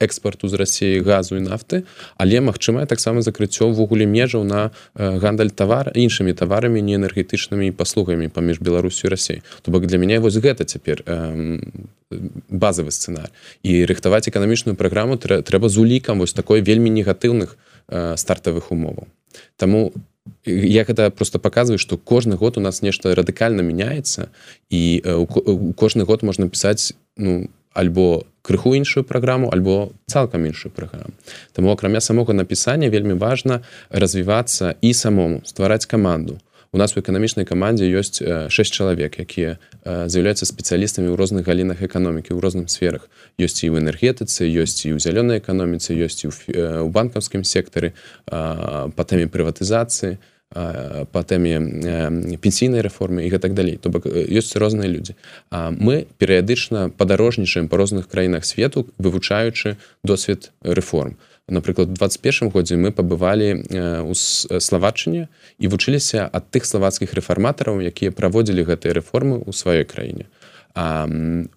экспарту з рассіі газу і нафты але магчымае таксама закрыццё ўвогуле межаў на гандаль тавар іншымі таварамі не энергетычнымі паслугамі паміж беларусю рассей то бок для мяне вось гэта цяпер базавы сцэнар і рыхтаваць эканамічную праграму трэба з улікам вось такой вельмі негатыўных стартавых умоваў. Таму я гэта просто показываю что кожны год у нас нешта радыкальна мяняецца і кожны год можна пісаць ну альбо крыху іншую праграму альбо цалкам іншую праграму. Таму акрамя самога напісання вельмі важна развівацца і самому ствараць каманду. У нас у эканамічнай камандзе ёсць 6 чалавек якія з'яўляюцца спецыялістамі ў розных галінах эканомікі ў розным сферах. Ёсць і ў энергетыцы ёсць і ў зялёнай эканоміцы ёсць і ў банкаўскім сектары па тэме прыватызацыі по тэме пенсійнай рэформы і гэтак далей то бок ёсць розныя людзі А мы перыядычна падарожнічаем па розных краінах свету вывучаючы досвед рэформ напрыклад 21 годзе мы пабывалі у славачыне і вучыліся ад тых славацкіх рэфарматараў якія праводзілі гэтыя рэформы ў сваёй краіне. А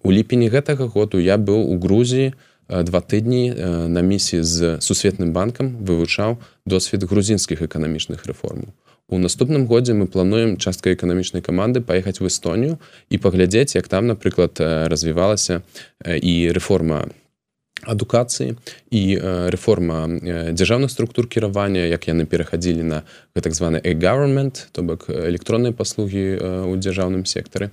у ліпені гэтага году я быў у Грузіі два тыдні на місіі з сусветным банкам вывучаў досвед грузінскіх эканамічных рэформаў у наступным годзе мы плануем часткай эканамічнай каманды паехаць в эстонію і паглядзець як там напрыклад развівалася і рэформа адукацыі і рэформа дзяржаўных структур кіравання як яны перахадзілі на так званы government то бок электронныя паслугі у дзяржаўным сектары.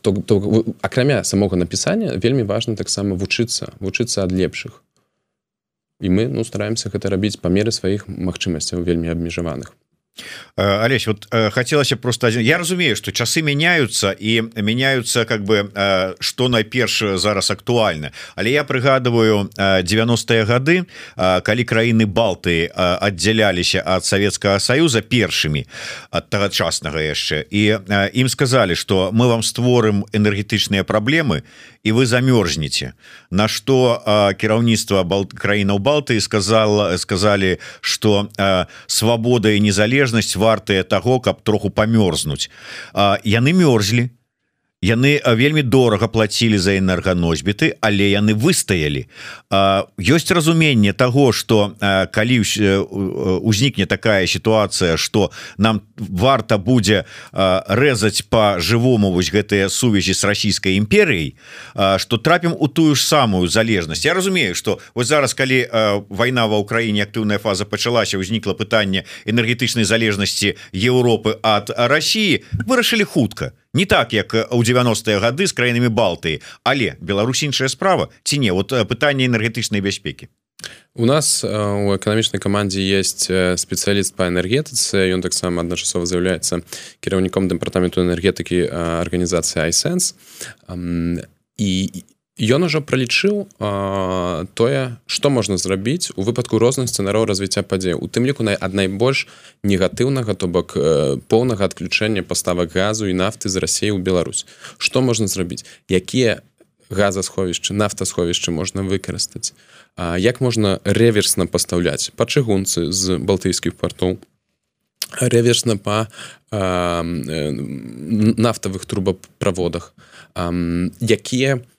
То, то акрамя самога напісання вельмі важна таксама вучыцца вучыцца ад лепшых. І мы ну стараемся гэта рабіць па меры сваіх магчымасцяў вельмі абмежаваных. Э, Олесь вот э, хотелось просто один я разумею что часы меняются и меняются как бы что э, найперш зараз актуальна але я прыгадываю 90-е годы калі краіны балты отдзяляліся от Советского союза першымі от тагачаснага яшчэ. І им сказали что мы вам створым энергетычныя проблемы і вы замерзнете на что кіраўніцтва бал краінаў балты сказала сказали что свобода и незалежнасць вартыя того каб троху памёрзнуть яны мёрзлі яны вельмі дорага плацілі за энерганосьбіты але яны выстаялі. Ёсць разуменне того что калі узнікне такая сітуацыя что нам варта будзе рэзаць по жывому вось гэтыя сувязі с расійскай імперыяй что трапім у тую ж самую залежнасць. Я разумею что вот зараз калі вайна ва ўкраіне актыўная фаза пачалася узнікла пытанне энергетычнай залежнасці Еўропы ад Росіі вырашылі хутка не так як у 90-е гады з краінамі Балты але Беларусь іншая справа ці не? Вот пытанне энергетычнай бяспекі. У нас у эканамічнай камандзе есть спецыяліст по энергетыцы. Ён таксама адначасова з'яўляецца кіраўніком дэпартаменту энергетыкі арганізацыі iSense. І Ён ужо пралічыў тое што можна зрабіць у выпадку розных сцэнараў развіцця падзей у тым ліку на ад найбольш негатыўнага то бок э, поўнага адключэння паставак газу і нафты з рассеі ў Беларусь. Што можна зрабіць? Якія газасховішчы нафтасховішчы можна выкарыстаць? А, як можна реверсна пастаўляць? Па чыгунцы з балтыйскіх партоў? Реверсна па а, нафтавых трубаправодах якія у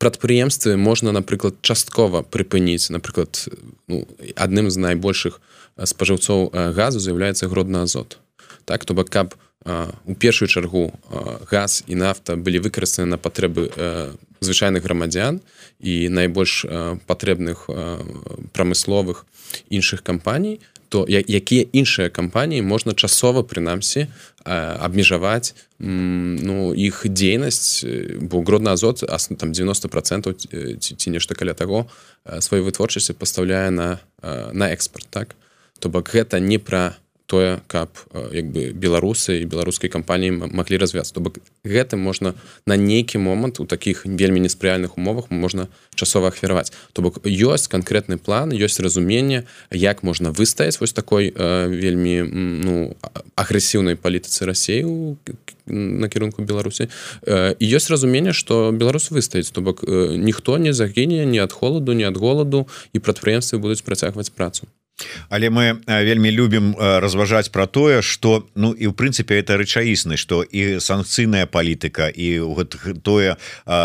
прадпрыемствы можна напрыклад часткова прыпыніць. Напрыклад ну, адным з найбольшых спажыўцоў газу з'яўляецца гродна азот. Так то бок каб у першую чаргу газ і нафта былі выкарыстаны на патрэбы звычайных грамадзян і найбольш патрэбных прамысловых іншых кампаній то якія іншыя кампаніі можна часова прынамсі абмежаваць ну іх дзейнасць бо гродна азот там 90 процентов ці, ці нешта каля таго сваёй вытворчасці пастаўляе на на экспорт так? То бок гэта не пра тое каб як бы беларусы і беларускай кампаніі маглі развяцца то бок гэта можна на нейкі момант у таких вельмі неспрыяльных умовах можна часова ахвяраваць. То бок ёсць канкрэтны план ёсць разуменне як можна выстаяць вось такой вельмі ну агрэсіўнай палітыцы рассею на кірунку беларусі. І ёсць разуменне что беларус выстаяць то бок ніхто не загіне ні ад холаду ні ад голаду і прадпрыемствы будуць працягваць працу але мы вельмі любім разважаць про тое что ну і в прынцыпе это рэчаісны что і санкцыйная палітыка і тое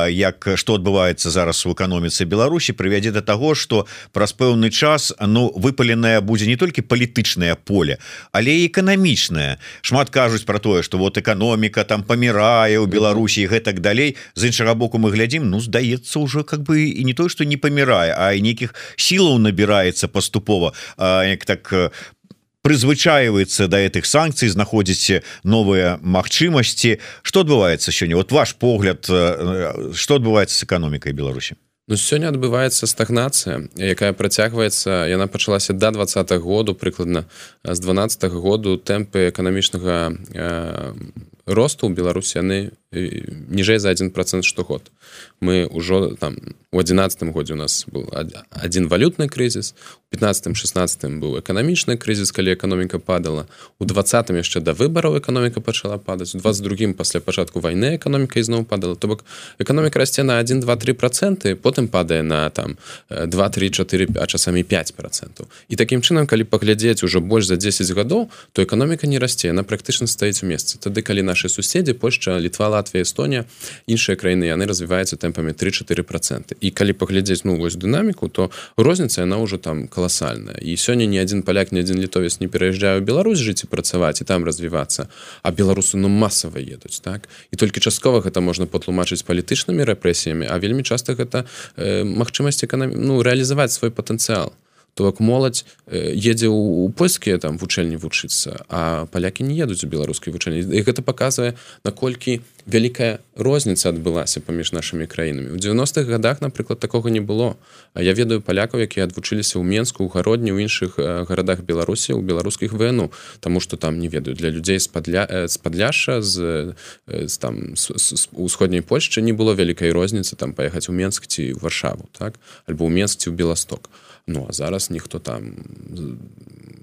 як что адбываецца зараз у эканоміцы Беларусі прывядзе до того что праз пэўны час ну выпаленая будзе не толькі палітычнае поле але эканамічная шмат кажуць про тое что вот эканоміка там памірае у Беларусі гэтак далей. З іншага боку мы глядзім ну здаецца уже как бы і не то что не памірае а і нейкіх сілаў набіраецца паступова а як так э, прызвычаивается до гэтых санкцый знаходзіце новыя магчымасці. Что адбываецца сёння? Вот ваш погляд что адбываецца с эканомікай Беларусі? Ну, сёння адбываецца стагнацыя якая працягваецца. Яна пачалася до да 20 -го году прыкладна з 12 -го году тэмпы эканамічнага э, росту ў беларусі яны ніжэй за один процент штогод мы ўжо там у одиннадцатым годзе у нас был один валютны крызіс у 15 16 быў эканамічны крызіс калі эканоміка падала у двадцатым яшчэ да выбараў эканоміка пачала падаць у 22 пасля пачатку вайны эканоміка ізноў падала. То бок эканоміка расце на 1 два три проценты потым падае на там 2 3 4 а часамі 5 процентаў і такім чынам калі паглядзець ужо больш за 10 гадоў то эканоміка не расце яна практычна стаіць у месцы тады калі наши суседзі Польша літва Латвія Эстонія іншыя краіны яны развіваюцца тэмпамі 3-4 проценты і калі паглядзець ну вось дынаміку то розніца яна ўжо там каласальная і сёння ні адзін паляк ні адзін літовец не пераязджаю Беларусь жыць і працаваць і там развівацца а беларусы ну масава едуць так? І толькі часткова гэта можна патлумачыць палітычнымі рэпрэсіямі а вельмі часта гэта э, магчымасць эканамі ну рэалізаваць свой патэнцыял то бок моладзь едзе ў польскія там вучэльні вучыцца а палякі не едуць у беларускай вучэнні і гэта паказвае наколькі вялікая розніца адбылася паміж нашымі краінамі. У 90-х годах напрыклад такога не было. А я ведаю палякаў якія адвучыліся ў менску у гародні ў іншых гарадах беларусі у беларускіх вну тому что там не ведаю для людзей з-падля з-падляша з, з там усходняй польшчы не было вялікай розніцы там паехаць у менск ці варшаву так? Альбо ў менсці ў беласток. а Ну а зараз ніхто там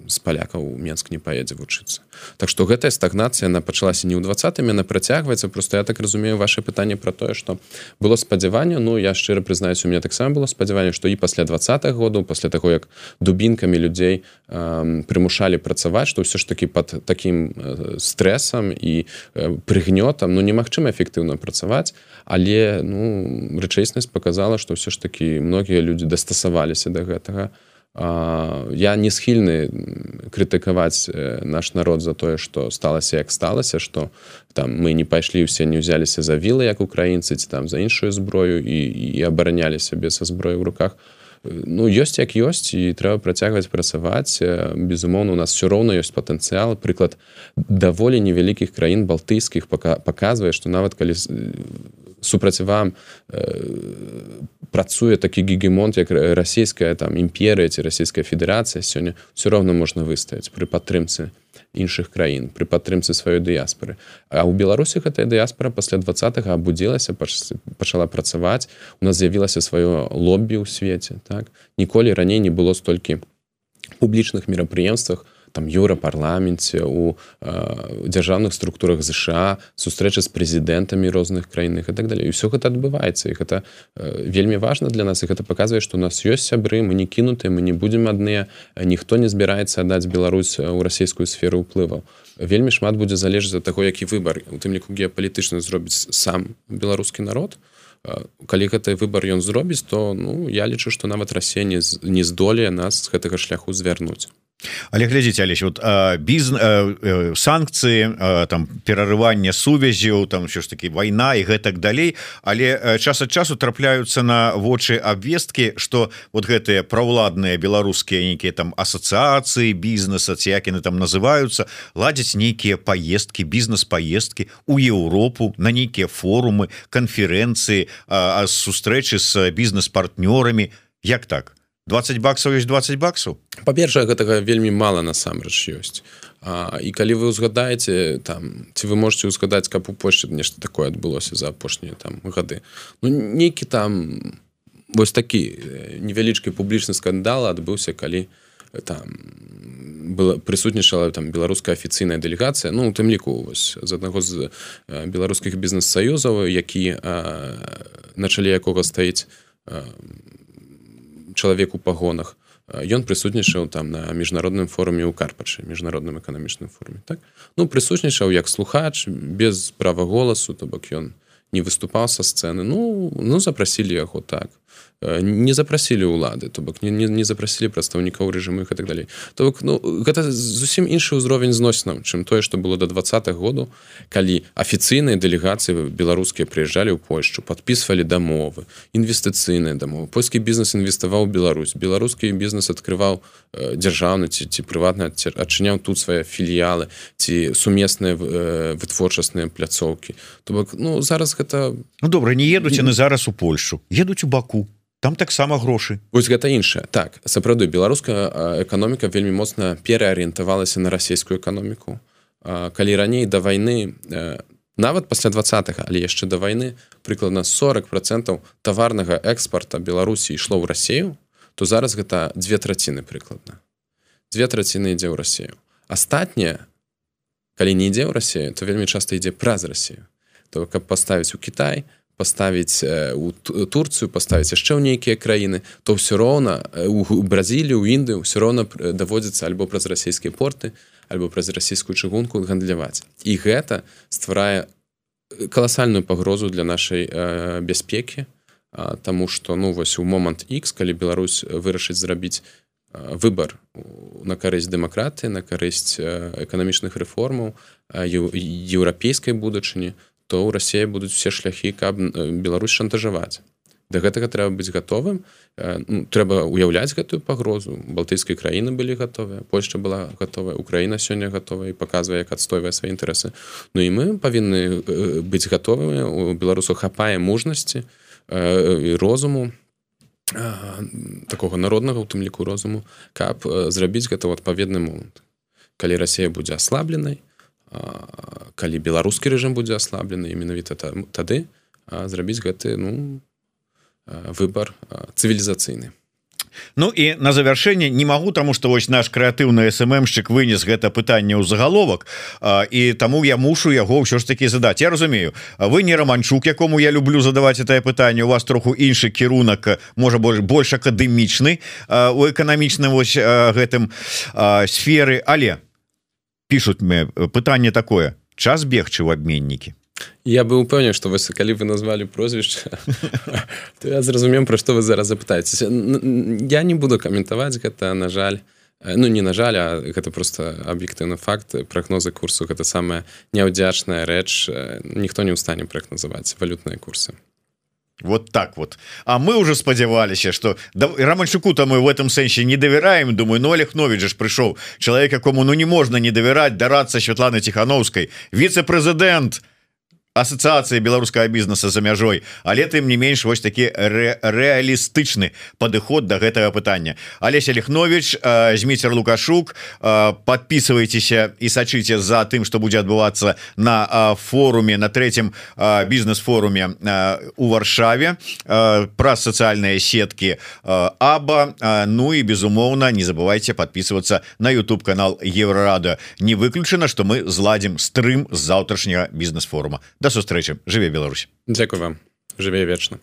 з палякаў Мск не паедзе вучыцца. Так што гэтая стагнацыя она пачалася не ў двадцатым яна працягваецца. Просто я так разумею ваше пытанне про тое што было спадзяванне. Ну я шчыра прызнаюсь у меня таксама было спадзяванне што і пасля два году пасля таго як дубінкамі людзей э, прымушалі працаваць што ўсё ж таки под таким э, стрэсам і э, прыгнётам ну немагчыма эфектыўна працаваць. Але ну рэчаіснасць показала што ўсё ж таки многія людзі дастасаваліся до гэтага. а я не схільны крытыкаваць наш народ за тое што сталася як сталася што там мы не пайшлі ўсе не ўзяліся за вілы як украінцы ці там за іншую зброю і, і абаранялі сябе са зброю ў руках. Ну ёсць як ёсць і трэба працягваць працаваць безумоўна у нас все роўна ёсць патэнцыял прыклад даволі невялікіх краін балтыйскіх паказвае што нават калі супраці вам э, працуе такі гігемонт як расійская там імперыя ці расійская федэрацыя сёння все роўна можна выстаяць пры падтрымцы іншых краін пры падтрымцы сваёй дыяспоры А ў беларусі гэтая дыяспора пасля два абудзілася пачала працаваць у нас з'явілася сваё лоббі ў свеце так. Ніколі раней не было столькі публічных мерапрыемствах там еўрапарламенце у э, дзяржаўных структурах ЗША сустрэча з прэзідэнтамі розных краінах і так далее. Ўсё гэта адбываецца і гэта э, вельмі важна для нас. І гэта паказвае што у нас ёсць сябры мы не кінутыя мы не будзем адныя ніхто не збіраецца аддаць Беларусь у расійскую сферу ўплываў вельмі шмат будзе залежаць ад таго які выбар у тым ліку геапалітычна зробіць сам беларускі народ. Калі гэты выбар ён зробіць то ну я лічу што нават рассея не здолее нас з гэтага шляху звярнуць але глядзіце Алесь вот біз санкцыі там перарывання сувязяў там що ж таки вайна і гэтак далей. Але час ад часу трапляюцца на вочы абвесткі что вот гэтыя праўладныя беларускія нейкія там асацыяцыі бізнеса ці як яны там называются ладзяць нейкія поездки бізнес-поездки у Еўропу на нейкія форумы канферэнцыі сустрэчы с бізнес-партнёрамі як так 20 баксаў ёсць 20 баксаў па-першае гэтага вельмі мала насамрэч ёсць. А, і калі вы ўзгадаеце там ці вы можете ўзгадаць каб у пошце нешта такое адбылося за апошнія там гады. Ну нейкі там вось такі невялічкі публічны скандал адбыўся калі там была прысутнічала там беларуская афіцыйная дэлегацыя. Ну у тым ліку вось з аднаго з беларускіх бізнес-саюзаў які на чале якога стаіць чалавек у пагонах ён прысутнічаў там на міжнародным форуме ў карпачы міжнародным эканамічным форуме так? Ну прысутнічаў як слухач без права голасу то бок ён не выступаў са сцэны. Ну ну запрасілі яго так. Э, не запрасілі ўлады то бок не, не, не запрасілі прадстаўнікаў рэжымых і так далей то бок ну гэта зусім іншы ўзровень зноснаў чым тое што было до да два году калі афіцыйныя дэлегацыі беларускія прыязджалі ў Польшчу подписывалі дамовы інвестыцыйныя дамовы польскі бізнес інвеставаў Беларусь беларускі бізнес открываў э, дзяржаўны ці ці прыватна адчыняў тут свае філіялы ці сумесныя э, вытворчасныя пляцоўкі то бок ну зараз гэта ну добра не едуць яны зараз у Польшу едуць у баку там таксама грошы вось гэта іншае. Так сапраўды беларуская эканоміка вельмі моцна пераарыентавалася на расійскую эканоміку. Калі раней да вайны нават пасля двадцатых але яшчэ да вайны прыкладна 40 процентаў таварнага экспарта Беларусі ішло ў рассею то зараз гэта две траціны прыкладна. Две траціны ідзе ў рассею астатняе калі не ідзе ў рассею то вельмі часта ідзе праз рассею то каб паставіць у Кітай паставіць у Турцыю паставіць яшчэ ў нейкія краіны то ўсё роўна у Бразілію у Індыю ўсё роўна даводзіцца альбо праз расійскія порты альбо праз расійскую чыгунку гандляваць. І гэта стварае каласальную пагрозу для нашай э, бяспекі Таму што ну вось у момант X калі Беларусь вырашыць зрабіць выбор на карысць дэмакратыі на карысць эканамічных рэформаў еўрапейскай будучыні то ў рассіі будуць усе шляхі каб Беларусь шантажаваць. Да гэтага трэба быць гатовым. Ну, трэба уяўляць гэтую пагрозу. Балтыйскай краіны былі гатовыя Польша была гатовая Украіна сёння гатовая і паказвае як адстойвае свае інтарэсы. Ну і мы павінны быць гатовымі. У беларусу хапае мужнасці і розуму такого народнага у тым ліку розуму каб зрабіць гэта адпаведны момант. Калі Росія будзе аслабленай калі беларускі рэжым будзе аслаблены менавіта тады зрабіць гэты ну выбор цывілізацыйны. Ну і на завяршэнне не магу таму што вось наш крэатыўны сммшчык вынес гэта пытанне ў загаловак і таму я мушу яго ўсё ж таки задаць. Я разумею вы не романчук якому я люблю задаваць это пытанне у вас троху іншы кірунак можа больш больш акадэмічны у эканамічным вось гэтым сферы але пишутць мне пытанне такое. Час бегчы ў абменнікі я бы упэўнен что вас калі вы назвалі прозвішча <laughs> то я зразумем про што вы зараз запытаецеся я не буду каментаваць гэта на жаль. Ну не на жаль а гэта просто аб'ектыўны факт. Прагнозы курсу гэта самая няўдзячная рэч ніхто не ў стане прагназаваць валютныя курсы вот так вот. А мы уже спадзяваліся что да, романчуку там мы в этом сэнсе не давяраем думаю но ну, олег нович ж прыйшоў человек якому ну не можна не давяраць дарацца Святланы тихохановской віце-прэзідэнт а асацыяцыі беларускага бізнеса за мяжой але тым не менш вось такі рэ рэалістычны падыход да гэтага пытання. Алеся лихнович зміцер лукашук подписывайтеся і сачыце за тым что будзе адбывацца на форуме на третьем бізнес-форуме у варшаве. Праз сацыяльныя сеткі аба. Ну і безумоўна не забывайте подписываться на YouTube канал еврорада не выключана что мы зладзім стрым з заўтрашняга бізнес-форума до сустрэчы жыве Беларусь. Дякую вам. Жыве вечна